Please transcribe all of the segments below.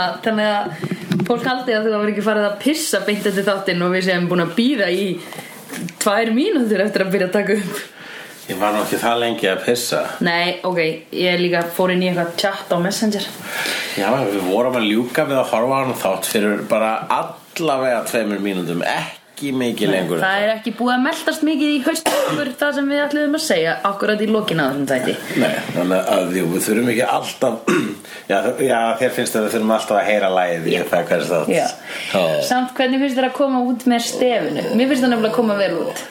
titlana þannig að fólk haldi að þú hafa ekki farið að pissa beint eftir þáttinn og við séum búin að býða í tvær mínútur eftir að byrja að taka upp. Ég var nú ekki það lengi að pissa. Nei, ok, ég líka fór inn í eitthvað chat á Messenger. Já, við vorum að ljúka við að horfa á hann þátt fyrir bara allavega tveimur mínútum ekki mikið lengur Það er ekki búið að meldast mikið í haustökur það sem við ætlum að segja akkurat í lokina þessum þætti Nei, þannig að jú, við þurfum ekki alltaf já, já, þér finnst að við þurfum alltaf að heyra lægið í það hvers þátt Já. Já. Samt hvernig finnst þér að koma út með stefinu? Mér finnst það nefnilega að koma vel út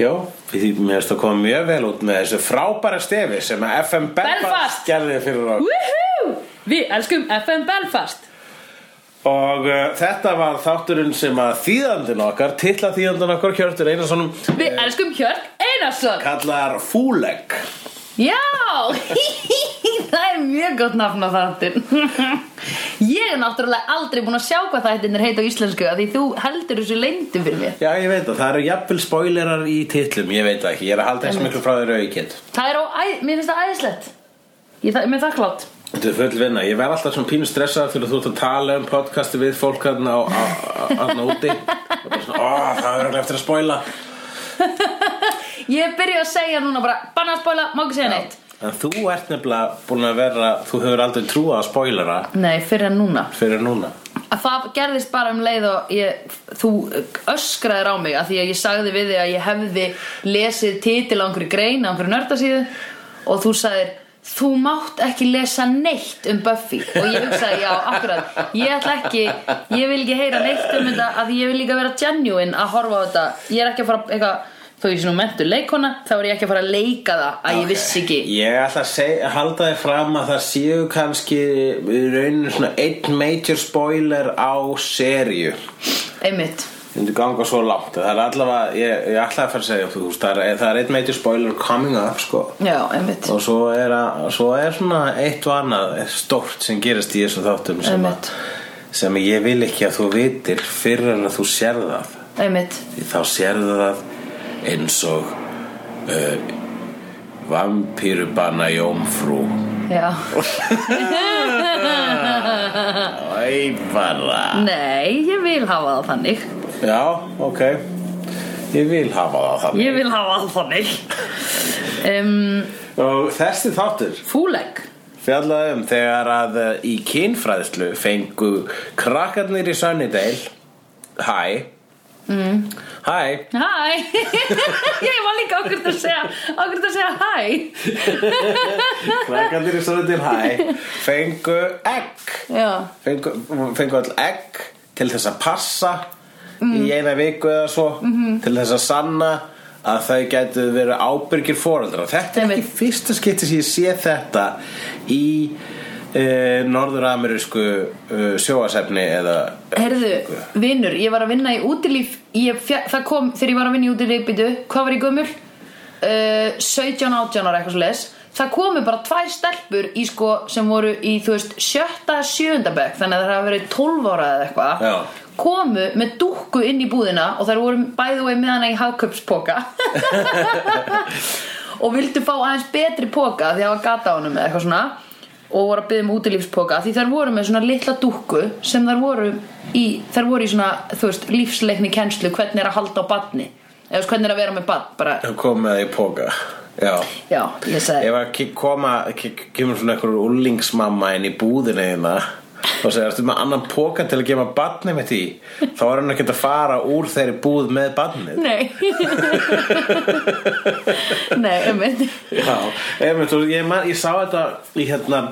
Já, því mér finnst að koma mjög vel út með þessu frábæra stefi sem að FM Belfast, Belfast! gerði fyrir okkur! Við elskum FM Belfast Og uh, þetta var þátturinn sem að þýðandinn okkar, titla þýðandinn okkar Hjörtur Einarssonum Við elskum Hjörg Einarsson. kallar Fúlegg Já, það er mjög gott nafn á þáttin Ég er náttúrulega aldrei búin að sjá hvað þættin er heit á íslensku af Því þú heldur þessu leyndum fyrir mér. Já, ég veit það, það eru jafnvel spoilerar í titlum, ég veit það ekki, ég er að halda eins miklu frá þér auðvikind Það er á, mér finnst það æðislegt. Ég er með þakklátt Þetta er full vinna, ég verð alltaf svona pínu stressað fyrir þú ert að tala um podcasti við fólk á úti. Og bara svona, ó, það er alveg eftir að spoila. Ég byrja að segja núna bara Banna að spóla, má ekki segja neitt. En þú ert nefnilega búin að vera, þú hefur aldrei trúað að spoilera Nei, fyrir en núna. Fyrir núna. Að það gerðist bara um leið og ég, þú öskraðir á mig að því að ég sagði við þig að ég hefði lesið titil á einhverju grein á einhverju nördasíðu og þú sagðir þú mátt ekki lesa neitt um Buffy. Og ég hugsaði já, akkurat. Ég ætla ekki, ég vil ekki heyra neitt um þetta að ég vil líka vera genuine að horfa á þetta, ég er ekki að fara eitthvað þó ég sé nú mentur leikona þá er ég ekki að fara að leika það að ég vissi ekki. Ég ætla að segja, halda þið fram að það séu kannski rauninu svona einn major spoiler á serju einmitt Ég myndi ganga svo langt. Það er allavega, ég, ég ætla að fara að segja þú það er, það er einn major spoiler coming up sko. Já, einmitt, og svo er, að, svo er svona eitt og annað stórt sem gerist í þessu þáttum sem, að, sem ég vil ekki að þú vitir fyrir en að þú sérð það. Einmitt. Því þá sérðu það eins og uh, vampírubanna jómfrú já, Æ, bara. Nei, ég vil hafa það þannig Já, ok. Ég vil hafa það þannig. Ég vil hafa það þannig. Um, Og þessi þáttur Fúlegg fjallaði um þegar að uh, í kynfræðslu fengu krakkarnir í Sunnydale Hæ? Mm. Hæ? Hæ. Ég var líka okkur að segja okkur að segja hæ. Krakkarnir í Sunnydale Hæ. Fengu egg. Já, fengu, fengu all egg til þess að passa í eina viku eða svo til þess að sanna að þau gætu verið ábyrgir foreldrar. Þetta er ekki fyrsta skipti sem ég sé þetta í uh, norður-amerísku uh, sjóasefni eða heyrðu, vinnur, ég var að vinna í útilíf ég, Það kom þegar ég var að vinna í útilíf býtu, Hvað var ég gömul? Uh, 17-18 ára eitthvað svo les Það komu bara tvær stelpur í sko sem voru í, þú veist, sjötta, sjöunda bekk Þannig að það hafa verið 12 ára eða eitthvað. Komu með dúkku inn í búðina og þær voru bæðu vegi með hana í hagköpspoka og vildu fá aðeins betri poka því það var gata á honum eða eitthvað svona. Og voru að byggja um útilífspoka því þær voru með svona litla dúkku sem þær voru í, þær voru í svona þú veist, lífsleikni kennslu hvernig er að halda á badni eða hvernig er að vera með badn bara, kom með það í póka já. Já, ég segi ef að koma ke- kemur svona einhver úlingsmamma inn í búðina og segir, ertu með annan póka til að gefa barnið mitt í? Þá er hann ekki að fara úr þeirri búð með barnið. Nei. Nei, einmitt. Já, einmitt, og ég, ég sá þetta í hérna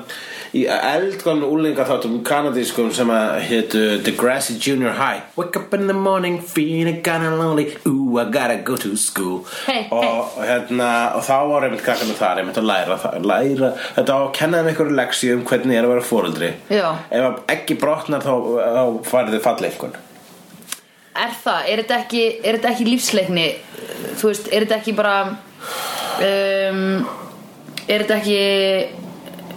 í eldgóðan úlinga þáttum kanadískum sem að hétu Degrassi Junior High. Wake up in the morning feeling kinda lonely. Ooh, I gotta go to school. Hey, og, hey. hérna og þá var einmitt krakkarnir þar einmitt að læra, læra þetta á að kenna þeim einhverju leksi um hvernig er að vera fóreldri Já. ef ekki brotnar þá, þá farið þið falla einhvern. Er það, er þetta ekki, er þetta ekki lífsleikni? Þú veist, er þetta ekki bara um, Er þetta ekki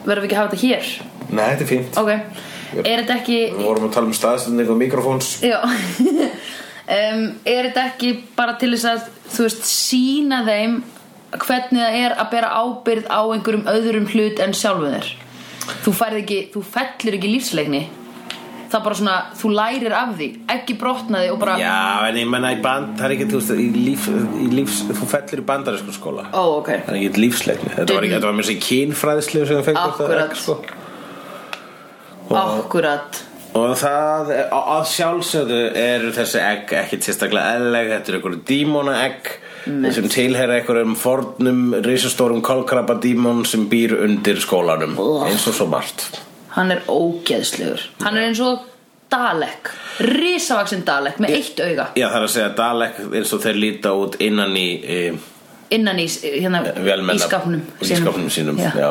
Verðum við ekki að hafa þetta hér? Nei, þetta er fínt. Ok, er þetta ekki Við vorum að tala um staðstending og mikrofóns. Já. Um, Er þetta ekki bara til þess að Þú veist, sína þeim Hvernig það er að bera ábyrgð á einhverjum öðrum hlut en sjálfu þér? Þú færð ekki, þú fellur ekki lífsleikni það er bara svona, þú lærir af því ekki brotnaði og bara Já, en ég menna í band, það er ekki, þú veist, í, líf, í lífs, þú fellir í bandarísku skóla. Ó, ok, Það er ekki lífsleikni, þetta var ekki, þetta var mér sér kynfræðislu sem það fengur Akkúrat. sko. akkurat. Og það, á- að sjálfsögðu eru þessi egg ekkit sérstaklega eðleg, þetta eru einhverju dímona egg sem tilheyra einhverjum fornum, risastórum kolkrabba dímon sem býr undir skólanum eins og svo margt hann er ógeðslegur. Hann er eins og Dalek risavaksin Dalek með eitt auga. Já, það er að segja Dalek eins og þeir líta út innan í e, innan í, hérna, í skápnum í skápnum sínum, já.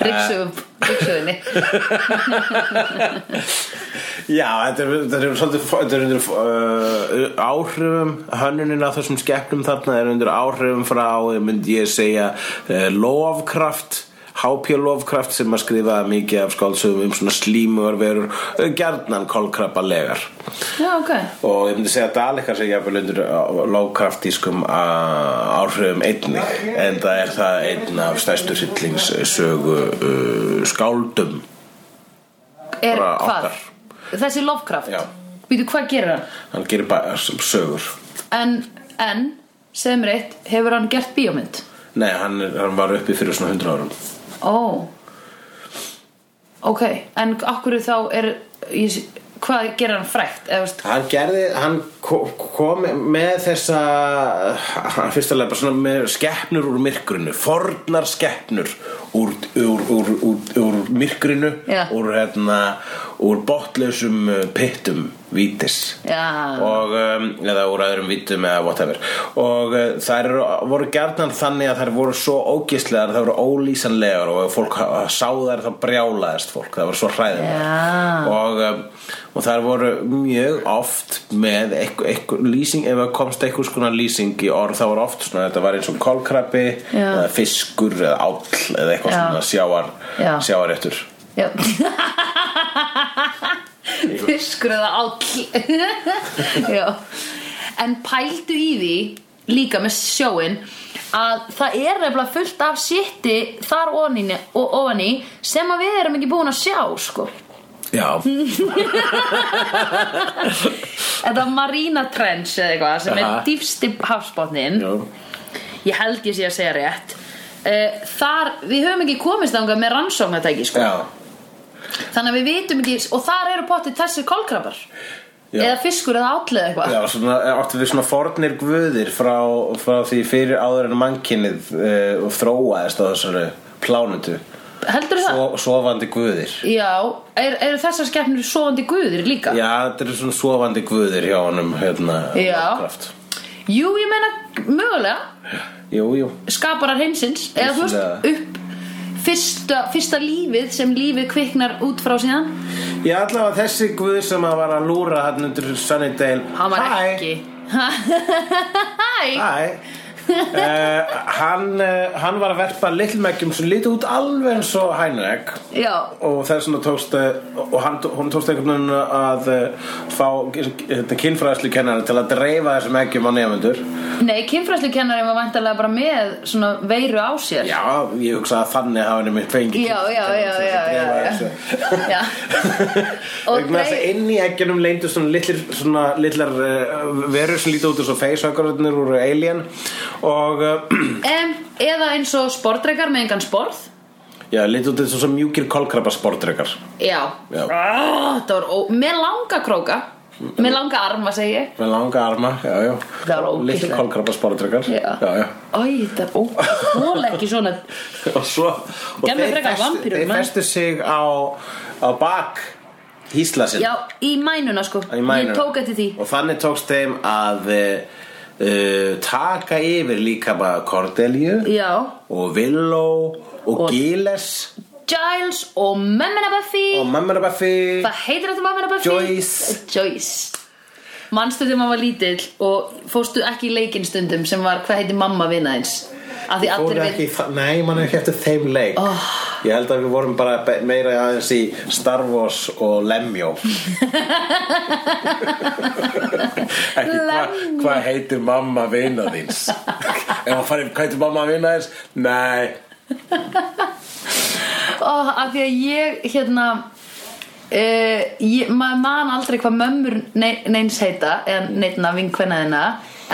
Ryksugu, ryksugunni. Já, þetta er, þetta er svolítið þetta er undir uh, áhrifum hönnunin af þessum skeppnum þarna er undir áhrifum frá, myndi ég segja uh, Lovecraft H.P. Lovecraft sem að skrifa mikið af skáldsögum um svona slímugar verur uh, gjarnan kolkrabbalegar já, ok og ég myndi segja að Dalekar segja jafnvel undir uh, Lovecraftískum uh, áhrifum einnig en það er það einn af stærstu sýllingssögu uh, skáldum er hvað? þessi Lovecraft Já. býtu hvað gerir hann? hann gerir bara sögur en, en segðu mér eitt, hefur hann gert bíómynd? Nei, hann, hann var uppi fyrir svona 100 árum ó ok, en okkur þá er ég, hvað gerir hann frækt? Hann gerði, hann ko- kom með þessa hann fyrstulega bara svona með skeppnur úr myrkrinu, fornar skeppnur úr, úr, úr, úr, myrkrinu Já. úr, hérna, úr botlausum uh, pittum vítis Já. og, um, eða úr öðrum vítum eða whatever og uh, þær eru, voru gjarnan þannig að þær voru svo ógislegar þær voru ólýsanlegar og fólk sá þær þá brjálaðist fólk það voru svo hræðilegar Já. og, um, og þær voru mjög oft með lýsing ef það komst eitthvað skona lýsing í orð þá voru oft svona þetta var eins og kolkrabbi Já. eða fiskur eða áll eða eitthvað svona sjáar Já. sjáaréttur já fiskur eða áll en pældu í því líka með sjóin að það er nefnilega fullt af shiti þar ofan í, og ofan í sem að við erum ekki búin að sjá sko Já, Þetta Marina Trench eða eitthvað sem Aha. er dýfsti hafsbotnin já. Ég held ég sé að segja rétt uh, Þar, við höfum ekki komist þangað með rannsóknartæki sko. já. Þannig að við vitum ekki Og þar eru pottið þessir kolkrabbar Já. Eða fiskur eða áll eða eitthvað Já, svona, áttu við svona fornir guðir frá, frá því fyrir áður en mannkinnið uh, og þróaðist á þessari plánutu Heldur það? Svo, Sofandi guðir Já, er, eru þessar skepnur sofandi guðir líka? Já, þetta eru svona sofandi guðir hjá honum hérna. Lovecraft. Jú, ég meina mögulega Jú, jú Skaparar heimsins Eða þú veist, upp fyrsta, fyrsta lífið sem lífið kviknar út frá síðan? Já, allavega þessi guð sem að var að lúra hann undir Sunnydale. Hann var Hæ, ekki. Hæ. Hæ uh, hann, uh, hann var að verpa lillmeggjum sem lítið út alveg eins og hænegg Já, og þess vegna tókst uh, og hann, hún tókst einhvern veginn að fá kynfræðslu kennari til að dreifa þessum eggjum á nefnendur nei, kynfræðslukennari var væntalega bara með svona veiru á sér. Já, ég hugsa að þannig hafa henni mitt fengið Já, já, já, já, já, já. Og þess að inn í eggjunum leyndu svona litlar uh, verur sem lítið út eins og facehuggerarnir úr Alien og em, Eða eins og sportreikar með engan sporð. Já, lítið eins og svo mjúkir kolkrabba sportreikar Já, Já. Ah, Það var ó... Með langa króka. Með langa arma, segi ég. Með langa arma, já, já. Það. Litlir kolkrabba sportreikar Já. já. Æ, þetta er ekki svona og svo og þeir vampírur, þeir festu sig á, á bak hísla sinn Já, í mænuna sko. Í mænuna. Og þannig tókst þeim að uh, taka yfir líka bara Cordelia Já. og Willow og, Og- Giles Giles og Memmina Buffy og Mamma Buffy Hvað heitir þetta Memmina Buffy? Joyce. Joyce. Manstu þegar maður var lítill og fórstu ekki í leikinn stundum sem var hvað heitir mamma Fóru allir ekki, það- nei, mann er ekki eftir þeim leik Ég held að við vorum bara meira aðeins í Star Wars og Lemjó. Ekki hvað hva heitir mamma vina að farið, hvað heitir mamma vina þíns? Nei. Og af því að ég hérna uh, ég, maður man aldrei hvað mömmur nei, neins heita eða neitna vinkvennaðina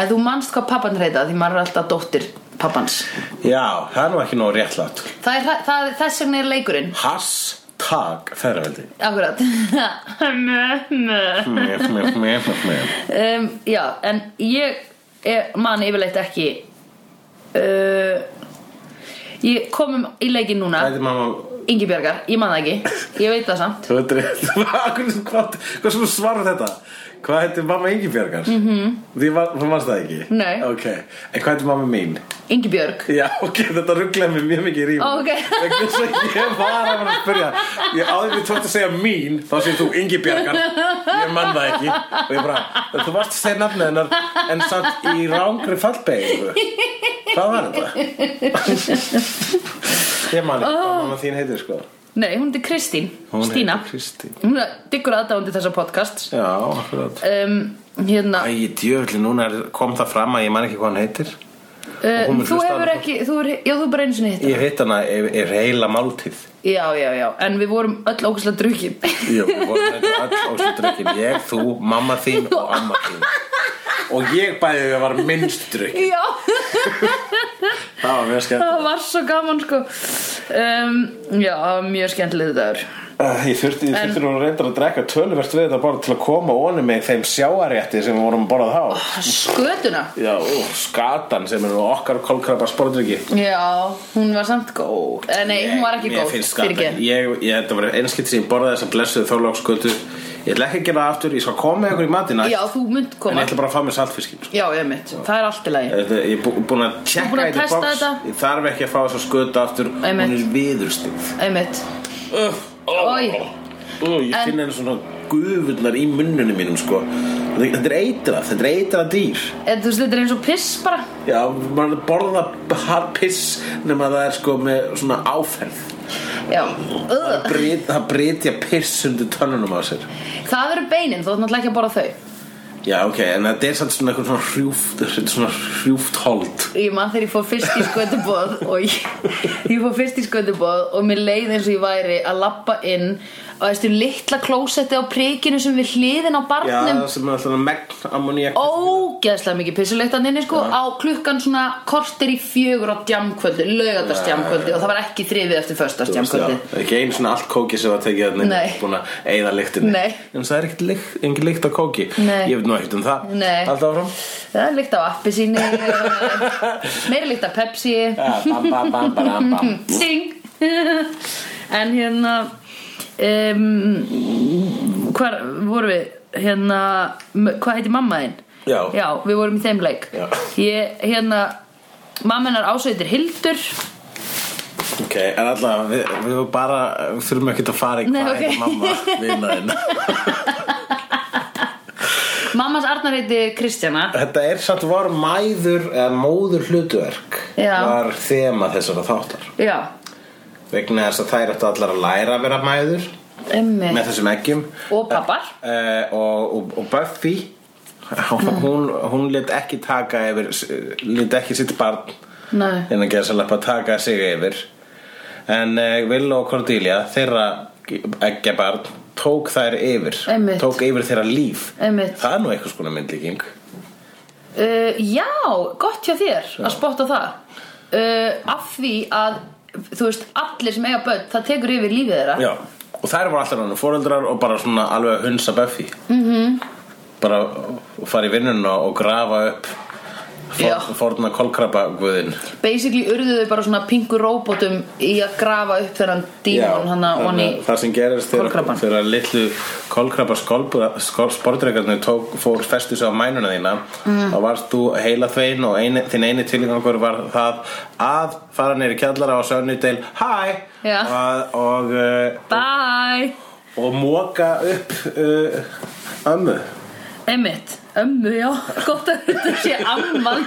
en þú manst hvað pappan heita því maður er alltaf dóttir pappans. Já, það er nú ekki nóg réttlátt. Það er, það, það, þess vegna er leikurinn. Hashtag feðraveldi. Akkurat. Um, já, en ég er, man yfirleitt ekki uh, ég komum í leikin núna. Hvað er mamma Ingi Björgar, ég man það ekki ég veit það samt Þú veit Hvað hvað- sem svarar þetta? Hvað heitir mamma Ingibjörgar? Mm -hmm. Því þú varst það ekki? Nei. Ok, en hvað heitir mamma mín? Ingi Björg Já, ok, þetta rugglaði mig mjög mikið í rýmum Ok. Ég var að fara að spyrja Ég áður við tótt að segja mín Þá segir þú Ingibjörgar Ég man það ekki Og ég bara, þú varst að segja nafnið hennar En samt í rángri fallbeigingu Hvað var þetta? Ég man ekki hvað mamma þín heitir sko? Nei, hún heitir Kristín Hún Stína. Heitir Kristín. Hún er diggur aðdándi þessa podcast Já, akkurat. Um, Hérna Æ, djöfli, núna er, kom það fram að ég man ekki hvað hann heitir. Uh, hún mun Þú hlusta á hefur hana. ekki þú er, Já, þú bara einu sinni hitt Ég hitt hana er, er heila máltíð. Já, já, já En við vorum öll ógæslega drukkin. Jú, við vorum þetta öll ósutdrykkin Ég, þú, mamma þín og amma þín Og ég bæði við að var minnst drykkin Já, Það var mjög skemmt það var svo gaman sko. Um, Já, mjög skemmtileg dagur. Uh, Ég þurfti, ég þurfti nú reyndar að drekka töluvert við þetta bara til að koma onni mig þeim sjáarétti sem við vorum að borða þá. Skötuna. Já, ó, skatan sem er nú okkar kolkrabba sportryggi Já, hún var samt góð. Eh, Nei, hún var ekki góð finnst skatan fyrirgefðu. ég, ég, Þetta var einskilt sem ég borðaði þessa blessuðu þorlókskötu Ég ætla ekki að gera það aftur Ég skal koma ykkur í matina Já, þú En koma. Ég ætla bara að fá mér saltfiskin sko. Já, ég mitt, það er allt í lagi. Þetta- Ég er bú- búinn að búin tjekka að í the testa box. þetta? Ég þarf ekki að fá þessa skötu aftur. Einmitt. Hún er Einmitt uh, Oj. Ég En- finn henni svona gufurnar í munnunum mínum sko. Þetta er eitrað, þetta er eitrað dýr. En þú veist, þetta er eins og piss bara. Já, maður borða piss nema það er sko með svona áferð Það brytja piss undir tönnunum á sér. Það eru beinin, þú ætti náttúrulega ekki að borða þau Já, ok, en þetta er samt svona eitthvað svona hrjúft svona hrjúft hold. Ég man þegar ég fór fyrst í skötubóð og ég, ég fór fyrst í skötubóð og mér leið eins og ég væri að lappa inn og þessu litla klósetti á prikinu sem við hliðin á Já, barnum. Það sem er alltaf megn ammoníak ógeðslega mikið pissulegt að inni sko á klukkan svona kortir í fjögur á djamkvöldi, laugatars djamkvöldi og það var ekki þriðið eftir föstars Þú veist, já, djamkvöldi það er ekki einu svona allt kóki sem var tekið að Nei. Nei. nú ekkert um það Nei. alltaf áfram það er líkt á appi síni meira líkt af Pepsi Ja, bam, bam, bam. Ding En hérna um, Hvar vorum við Hérna, hvað heiti mamma þín? Já. við vorum í þeim leik Já. Ég, hérna Mamma hennar ásveitir Hildur ok, en alltaf við, við bara við þurfum ekki að fara í Nei, hvað ok. heitir mamma vinaðinn Mammas Arnar heiti Kristjana. Þetta er satt var mæður eða móður hlutverk Já. var þema þessara þáttar. Já, vegna þess að þær ættu allar að læra að vera mæður emmi með þessum eggjum. Og pappar uh, og, og, og Buffy hún, hún lit ekki taka yfir lit ekki sitt barn Nei, innan geðsalappa taka sig yfir. En uh, Will og Cordelia þeirra ekki barn tók þær yfir Einmitt. tók yfir þeirra líf Einmitt. það er nú eitthvað skona myndlíking Uh, já, gott hjá þér að spotta það uh, af því að þú veist, allir sem eiga börn það tekur yfir lífið þeirra Já, og þær voru alltaf hann fóreldrar og bara svona alveg að hunsa Buffy mm -hmm. bara fara í vinnuna og grafa upp. For, forna kolkrabba guðin basically urðu þau bara svona pingu róbótum í að grafa upp þennan dímon hann að onni það sem gerist þegar, litlu kolkrabba sportreikarnir tók fór festu sig á mænuna þína Mm. þá varst þú heila þvein og eini, þinn eini tilgangur var það að fara neyri kjallara á Sunnydale hæ Já. og, og, uh, bye. og móka upp uh, ömmu. Einmitt, ömmu, já, gott að þetta sé amman.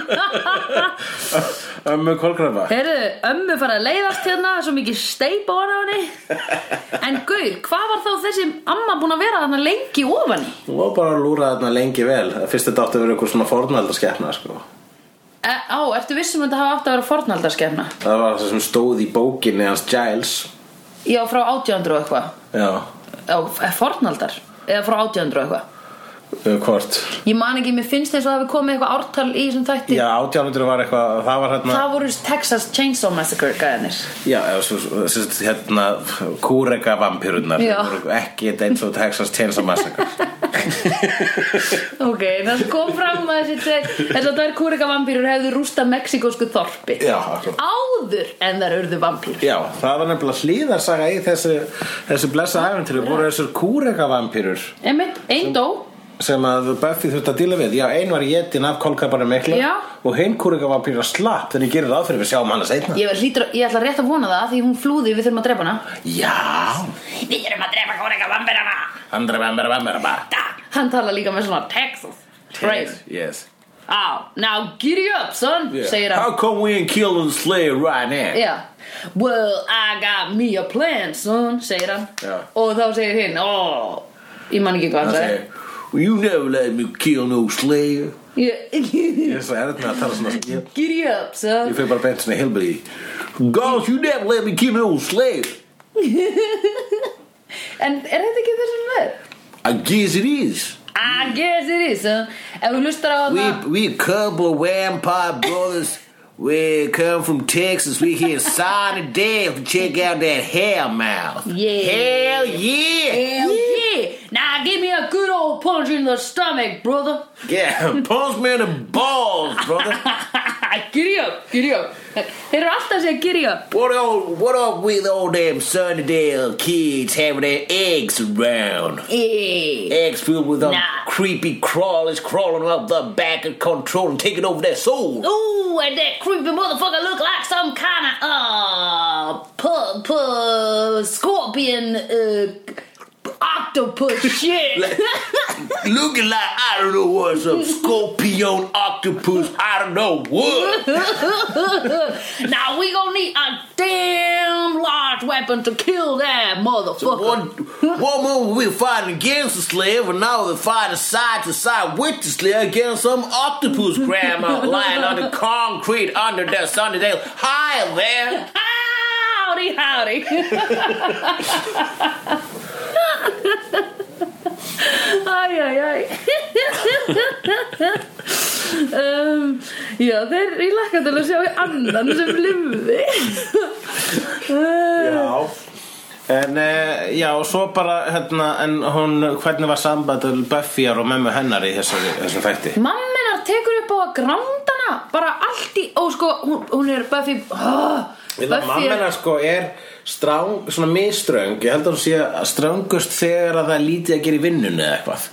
Ömmu kolkrabba. Heyrðu, ömmu farið að leiðast hérna, svo mikið steip á hana En gaur, hvað var þá þessi amma búin að vera þarna lengi ofan? Hún var bara að lúra þarna lengi vel. Fyrst þetta átti að vera eitthvað svona fornaldarskeppna sko. E, á, ertu vissum að þetta hafa átt að vera fornaldarskefna? Það var það sem stóð í bókinni hans Giles. Já, frá 1800 og eitthvað. Já, fornaldar Eða frá 1800 og eitthvað hvort? Ég man ekki, mér finnst eins og það hafi komið eitthvað ártal í þessum þætti. Já, átjánundur var eitthvað Það var hérna Það voru Texas Chainsaw Massacre gæðanir Já, svo, svo, hérna Kúrega vampirurnar Já. Ekki eins og Texas Chainsaw Massacre. Ok, það kom fram að Þess að tvær kúrika vampýrur hefðu rústa mexikósku þorpi. Já, Áður en þær urðu vampýr Já, það var nefnilega hlýðarsaga í þessu, þessu blessa æfintýri voru þessur kúrega vampirur Einmitt, ein dó sem að Buffy þurfti að díla við. Já, ein var jetin af kolkabarnum mikla Já. og hinn kúrega vampirur slapp þannig gerir það fyrir við sjáum hana seinna. Ég, hlýtur, ég ætla rétt að vona það Því hún flúði, við þurfum að drepa hana. Já, Við þurfum að drepa kúrika vampýrana andra vampir, vampir, vampir Hann tala líka með svona Texas Train Yes oh, Now giddy up son Yeah. Segir How hann come we ain't killing the slayer right now? Já. Well, I got me a plan, son Segir hann. Já. Og þá segir hinn Oh, ég man ekki hvað hann Hann segir segir well, You never let me kill no slayer Ég- Ég er svo erð með að tala svona Ég, Giddy up, son ég fyrir bara beint svona hillbilly Gosh, you never let me kill no slayer En er þetta ekki þessum verð? I guess it is I guess it is? Ef þú hlustar á We það we a couple of vampire brothers. We come from Texas. We here Sunny Dale to check out that hell mouth. Yeah. Hell yeah. Hell yeah! Now give me a good old punch in the stomach, brother Yeah, punch me in the balls, brother. Giddy up, giddy up alltaf að segja giddy up What up, what up with all them Sunnydale kids having their eggs around? Hey. Eggs filled with them Nah. creepy crawlers crawling up the back of control and taking over their soul. Ooh, and that creepy motherfucker look like some kind of uh, pu- pu- scorpion, uh, octopus shit. Looking like I don't know what, some scorpion, octopus, I don't know what. now we gonna need a damn large weapon to kill that motherfucker. One, one moment we fighting against the slave, and now we're fighting side to side with the slave against some octopus grandma lying on the concrete under their Sunnydale. Hi there. Howdy, howdy. Æj, æj, æj um, Já, þeir ég lakka til að sjá í annan sem lifði Já. En uh, já, og svo bara, hérna, en hún, hvernig var sambandul Buffyar og memmu hennar í þessum þætti? Mamminar tekur upp á að grándana Bara allt í, ó sko, hún, hún er Buffy oh, mamma hennar sko er stráng, svona miströng Ég held að hún sé strángust þegar að það er lítið að gera í vinnunni eða eitthvað.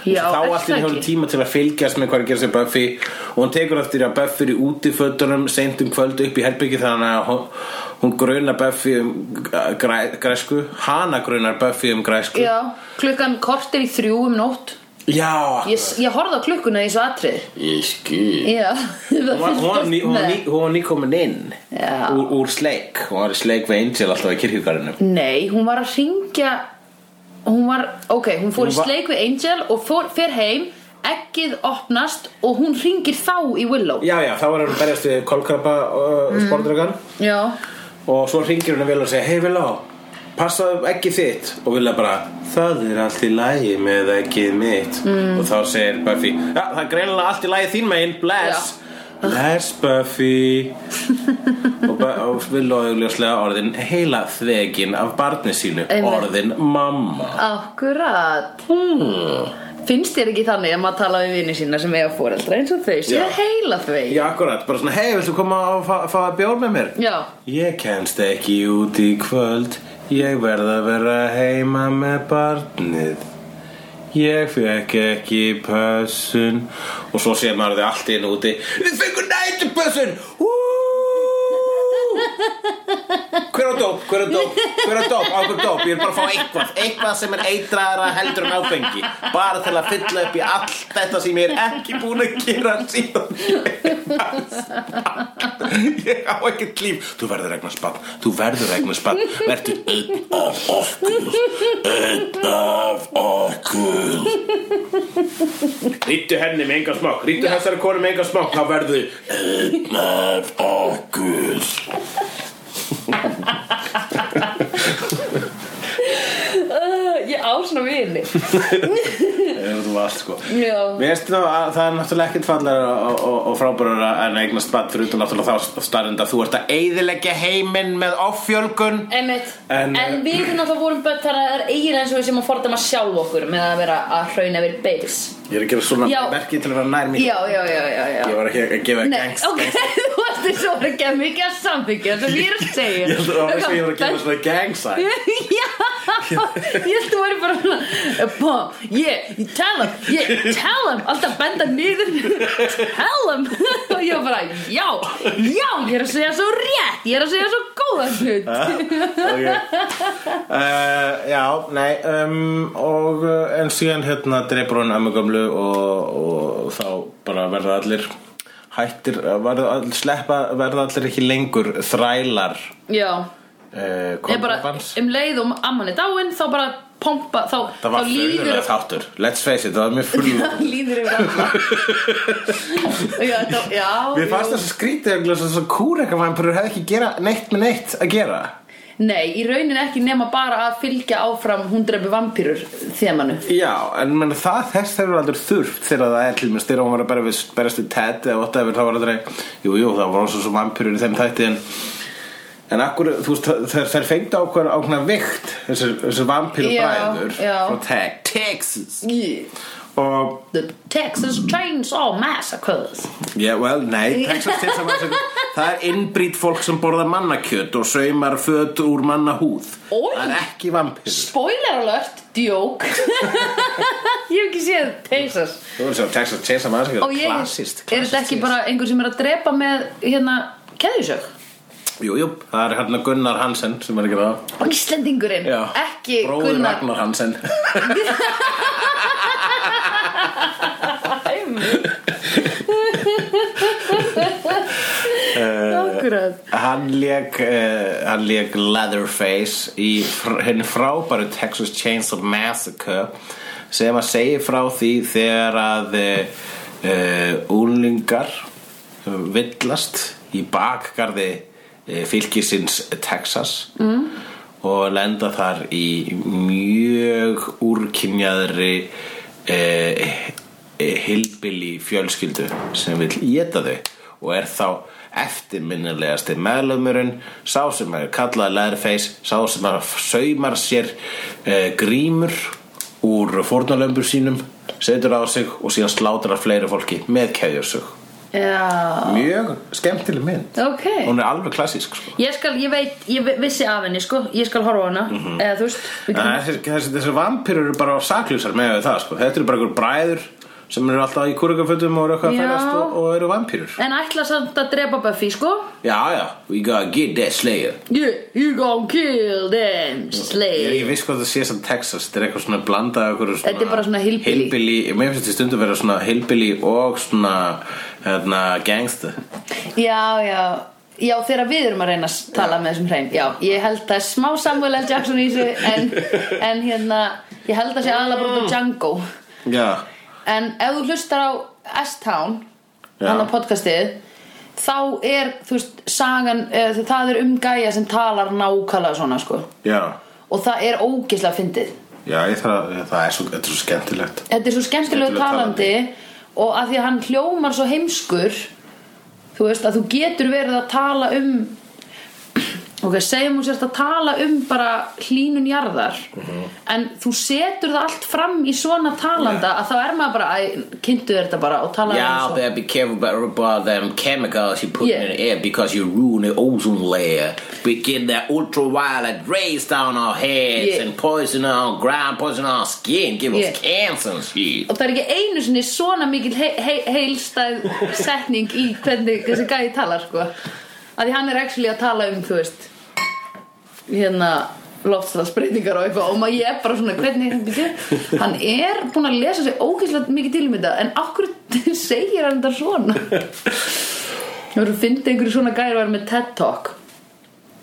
Já, Þá er allt í það hefur ekki? tíma til að fylgjast með hvað er að gera sér Buffy. Og hún tekur eftir að Buffy er í útifötunum Seint um kvöld upp í herbyggi Þannig að hún, hún grunar Buffy um græ, græsku. Hana grunar Buffy um græsku. Já, klukkan kortir í þrjú um nótt Já. Ég, ég horfði á klukkuna í þessu atrið Ég skil. Já. Hún var, hún, var ný, hún, var hún var nýkomin inn Já. úr, úr sleik. Hún var í sleik við Angel alltaf í kirkjugarinu Nei, hún var að ringja Hún var, ok, hún fór Hún í var- sleik við Angel og fór, fer heim Eggið opnast og hún ringir þá í Willow. Já, já, þá var hann að berjast við kolkrabba uh, mm. sportdragan og svo ringir hún að vilja og segja hei Villa, passaðu ekki þitt og vilja bara, það er allt í lagi með ekkið mitt. Mm. og þá segir Buffy, já, það er greinilega allt í lagi þín megin, bless. Bless Buffy. Og, og Villa augljóslega orðin heila þvegin af barni sínu. Einmitt. orðin mamma. Akkurat. Hmm. Finnst þér ekki þannig að maður tala við vini sína sem eiga fóreldra eins og þau séu heila þau? Já, akkurat, bara svona, hei, viltu koma og fá, fá að bjór með mér? Já, Ég kemst ekki út í kvöld. Ég verð að vera heima með barnið. Ég fekk ekki pössun. Og svo sé maður þið allt inn úti. Við fengum nætupössun Hver á dóp, hver á dóp, hver á dóp, á hver dóp? Ég er bara að fá eitthvað, eitthvað sem er eitraðara heldur en áfengi. Bara til að fylla upp í allt þetta sem ég er ekki búin að gera síðan. Ég á ekkert líf. Þú verður regna spann, þú verður regna spann Verður einn af okkur. Einn af okkur. Rýttu henni með enga smák Rýttu þessari konu með enga smák Þá verður einn af okkur uh, ég á svona vini. Þú varst sko. Veistu, það, það er náttúrulega ekkert fallar og, og, og frábærar en eignast bætt fyrir út og náttúrulega þá starfenda þú ert að eiðilegja heiminn með offjölgun. En, en, en við náttúrulega vorum bætt þar að það er eigin eins og við sem að forða maður sjálf okkur með að vera að hrauna verið beils Ég er að gera svona merki til að vera nær mér. Já, já, já, já, já. Ég var ekki að gefa Nei, gangst ok, þú varst eins og ekki að mikið að sambyggja sem ég er að segja Ég held að ég var að gefa svona gang sign Já, ég held þú væri bara svona Bom, yeah, you tell him yeah, tell him, alltaf benda niður. Tell him. Og ég var bara, já, já ég er að segja svo rétt, ég er að segja svo góða hlut. Okay. uh, Já, nei um, og uh, en síðan hérna dreipur hún ömmu gömlu og, og þá bara verða allir hættir, verða allir sleppa verða allir ekki lengur þrælar. Já, ég bara, um leið og amman er dáin þá bara pompa, þá, Það var þá fyrðulega þáttur. Let's face it, það var mjög fyrðulega líður yfir þá, já Mér fannst jú. þess að skrítið þess að kúrekavæmpurur hefði ekki gera neitt með neitt að gera. Nei, í raunin ekki nema bara að fylgja áfram hún drefi vampýrur þemanu. Já, en menn, það þess þeir eru aldrei þurft þegar það er til mér styrir hún var að við, berast við Ted eða whatever, það var aldrei Jú, jú, það var svo svo vampirur í þeim þætti en En akkur, þú veist, þeir fengdu ákveðna ákveðna vikt þessir vampiru Já, bræður frá Teg, Texas. Yeah. og, The Texas Chainsaw Massacres. Yeah, well, nei, Texas Chainsaw Massacre það er innbrýtt fólk sem borða mannakjöt og saumar föt úr mannahúð. Oj. það er ekki vampir Spoiler alert, djók. Ég hef ekki séð Texas. Þú veist Texas Chainsaw Massacre Og er ég, klassist er þetta ekki bara einhver sem er að drepa með hérna keðjusög? Jú, jú, það er hérna Gunnar Hansen sem er gera það. Íslendingurinn, Já. ekki Bróðir Gunnar. Ragnar Hansen. Akkurat. Hann lék, uh, hann lék Leatherface í fr henni frábæru Texas Chainsaw Massacre sem að segja frá því þegar að uh, uh, úlingar villast í bakgarði fylgisins Texas mm. og lenda þar í mjög úrkynjaðri uh, hilbili fjölskyldu sem vil geta þau og er þá eftirminnilegasti meðlumurinn sá sem er kallað Leatherface sá sem að saumar sér uh, grímur úr fórnalömbur sínum setur á sig og síðan slátrar fleiri fólki með keðjursug Já, mjög skemmtileg mynd. Ok. Hún er alveg klassísk sko. Ég skal, ég veit, ég vi- vissi af henni sko. Ég skal horfa á hana. Eða þú veist við En getum- þessi, þessi, þessi vampirur eru bara sakljusar með það sko. þetta eru bara einhver bræður sem eru alltaf í kúrikafötum og eru eitthvað að Já. færast og, og eru vampirur En ætla samt að drepa Buffy sko. Já já, we gotta get that slayer. Yeah, you gon' kill them Ég, slave ég veist hvað það sé sem Texas Þetta er eitthvað svona blandað Þetta er bara svona hillbilly. Mér finnst þetta stundum að vera svona hillbilly og svona hérna, gangsta Já, já. Já, þegar við erum að reyna að tala með þessum hreim. Já, ég held er smá Samuel L. Jackson í þessu En, en hérna, ég held það sé aðalega bara Django. Já, En ef þú hlustar á S-Town. Hann á podcastið Þá er, þú veist, sagan eða, Það er um gæja sem talar nákvæmlega svona, sko. Já. Og það er ógislega fyndið. Já, ég þarf að, það er svo, þetta er svo skemmtilegt. Þetta er svo skemmtilegu Skemmtilegur talandi Og að því að hann hljómar svo heimskur Þú veist að þú getur verið að tala um Ok, segjum hún sérst að tala um bara hlínun jarðar En þú setur það allt fram í svona talanda Að þá er maður bara, kynntu þér þetta bara Og tala Yeah, um better be careful about, them chemicals you put Yeah. in the air because you ruin the ozone layer. Get that ultraviolet rays down our heads Yeah. and poison our ground, poison our skin, give Yeah. us cancer and shit. Og það er ekki einu sinni svona mikil he he heilstæð setning í hvernig þessi gæði talar sko. að því hann er actually að tala um þú veist hérna loftslagsbreytingar og eitthvað. Og maður ég er bara svona hvernig hann er búinn að lesa sér ógeðslega mikið til um þetta en okkur segir hann þetta svona? Þú eru að finna einhverju svona gæri að vera með TED Talk?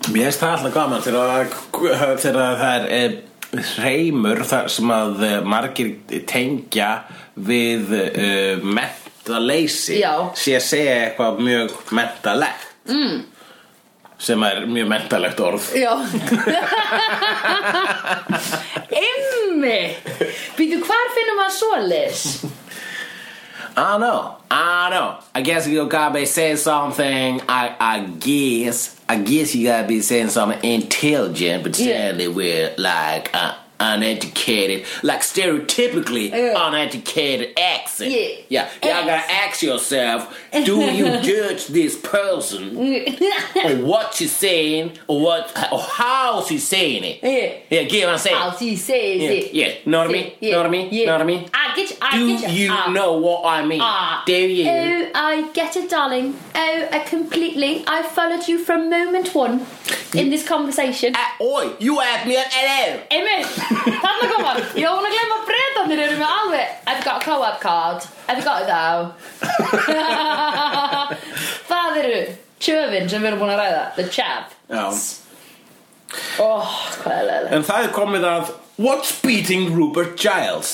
Mér finnst það alltaf gaman þegar, það er e, hreimur þar sem að e, margir tengja við e, mentaleysi. Sé að segja eitthvað mjög mentalegt. Mm. Sem er mjög mentalegt orð Já Immi Býtu, hvar finnum maður svoleiðis? I don't know. I don't know. I guess you gotta be saying something. I I guess. I guess you gotta be saying something intelligent, but Yeah. sadly we're like uh, uneducated, like stereotypically Yeah. uneducated accent. Yeah. Yeah. Y'all gotta ask yourself: Do you judge this person on what she's saying, or what, or how she's saying it? Yeah. Yeah. Get what I'm saying? How she says Yeah, it yeah. Know what I mean? Yeah, Know what I mean? yeah. Know what I mean? I get you, I Do get you you Ah. know what I mean? Ah. Do you? Oh, I get it, darling. Oh, I completely. I followed you from moment one in this conversation. Ah, oi, you asked me an hello. Einmitt, þarna kom hann. Ég var búin að glemma að breytanir eru með alveg I've got a co-op card. I've got it now Það eru tjöfin sem við erum búin að ræða. The er leðileg En það er komið að What's beating Rupert Giles?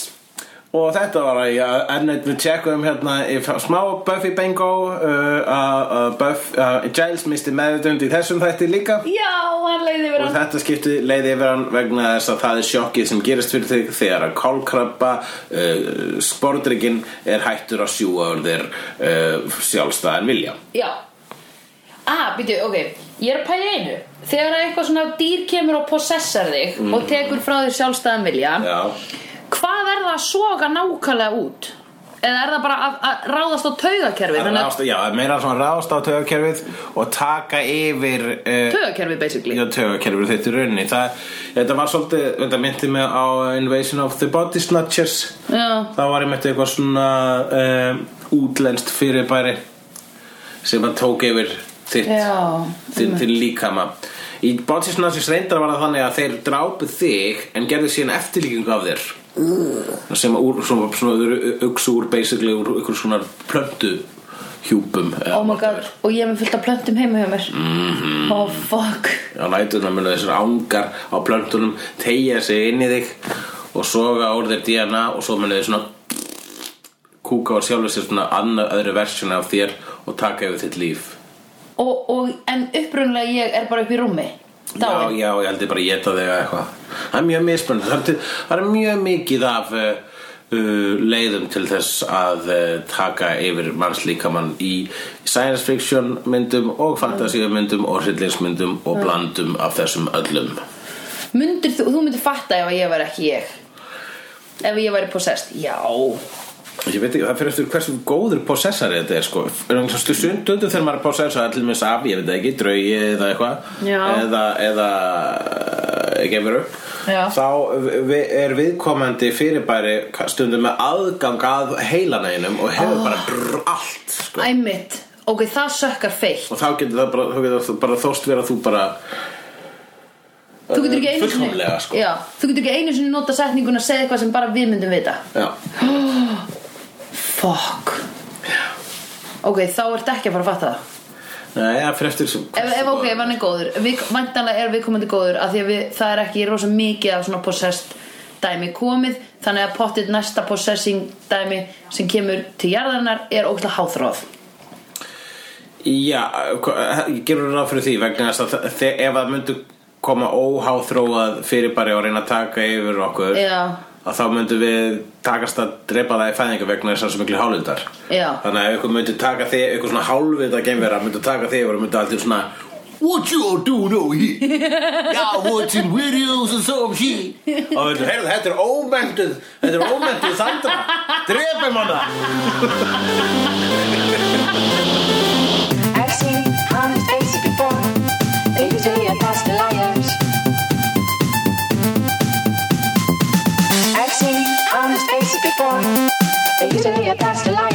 Og þetta var að ég ennett við tjekkum hérna í smá Buffy bingo uh, að uh, Giles misti meðutund í þessum þætti líka. Já, hann leiði yfir og hann. þetta skipti leiði yfir hann vegna þess að það er sjokkið sem gerist fyrir þig þegar að kálkrabba uh, spordryggin er hættur að sjúa úr þér uh, sjálfstæðan vilja. Já. Ah, býtu, ok. Ég er að pæla einu. Þegar eitthvað svona dýr kemur og possessar þig og tekur frá þér sjálfstæðan vilja Já hvað er það að soga nákvæmlega út? Eða er það bara að, að ráðast á taugakerfið? Ráðast, já, meira svona ráðast á tögakerfið og taka yfir uh, taugakerfið basically. Já, tögakerfið þetta í rauninni. Það, Þetta var svolítið, þetta myndi mig á Invasion of the Body Snatchers. Já, Það var einmitt eitthvað svona um, útlenskt fyrirbæri sem að tók yfir þitt, já þinn, þinn líkama. Í Body Snatchers reyndar var það þannig að þeir drápu þig en gerðu síðan eftirlíkingu af þér sem úr, svona, svona uksu úr basically úr ykkur svona plöntu hjúpum Oh og ég er með fullt af plöntum heima hjá mér. Mhm. Oh fuck. Á nætuna munu þessar ángar á plöntunum tegja sig inn í þig og soga úr þér DNA og svo munu þið svona kúka á sjálfur sér svona annað öðru versjuna af þér og taka yfir þitt líf. Og, og, En upprunlega ég er bara upp í rúmi Já, já, ég held ég bara að geta þig eitthvað. Það er mjög mismunandi. Það er, mjög mikið af uh, leiðum til þess að uh, taka yfir mannslíkamann í science fiction myndum og fantasíu myndum og hryllingsmyndum og blandum af þessum öllum. Mundir þú, þú myndir fatta ef ég var ekki ég. Ef ég væri possessed Já Ég veit ekki, það fyrir eftir hversu góður possessari þetta er sko Stundum þegar maður er possessar allir með af, ég veit ekki, draugi eða eitthvað eða, eða eh, gefur upp Já. þá er viðkomandi fyrirbæri stundum með aðgang að heilanæginum og hefur Ah. bara brr, allt sko. Æmitt Ok, það sökkar feitt og þá getur það bara, getur það bara þóst vera þú bara Þú getur ekki einu sinni sko. Þú getur ekki einu sinni nota setninguna að segja eitthvað sem bara við myndum vita Já. Fuck. Ok, þá ertu ekki að fara að fatta það. Nei, það fyrir eftir sem- Ef, ef ok, ef hann er góður. Væntanlega er viðkomandi góður af því að við, það er ekki rosa mikið af svona possessed dæmi komið Þannig að pottit næsta possessing dæmi sem kemur til jarðarinnar er ógæslega háþróð Já, hva- ég gerur ráð fyrir því vegna þess að þe- ef það myndi koma óháþróað fyrirbæri og reyna að taka yfir okkur Já. Að þá myndum við takast að drepa það í fæðingu vegna þess að svo miklu hálfvildar Já. þannig að ykkur myndi taka þig eitthvað svona hálfvita geimvera myndi taka þig og myndi alltaf svona What you doing over here? Yeah, watching videos and some shit og veitu, heyrðu, þetta er ómentuð þetta er ómentuð Sandra drepum hana Are you to be a to like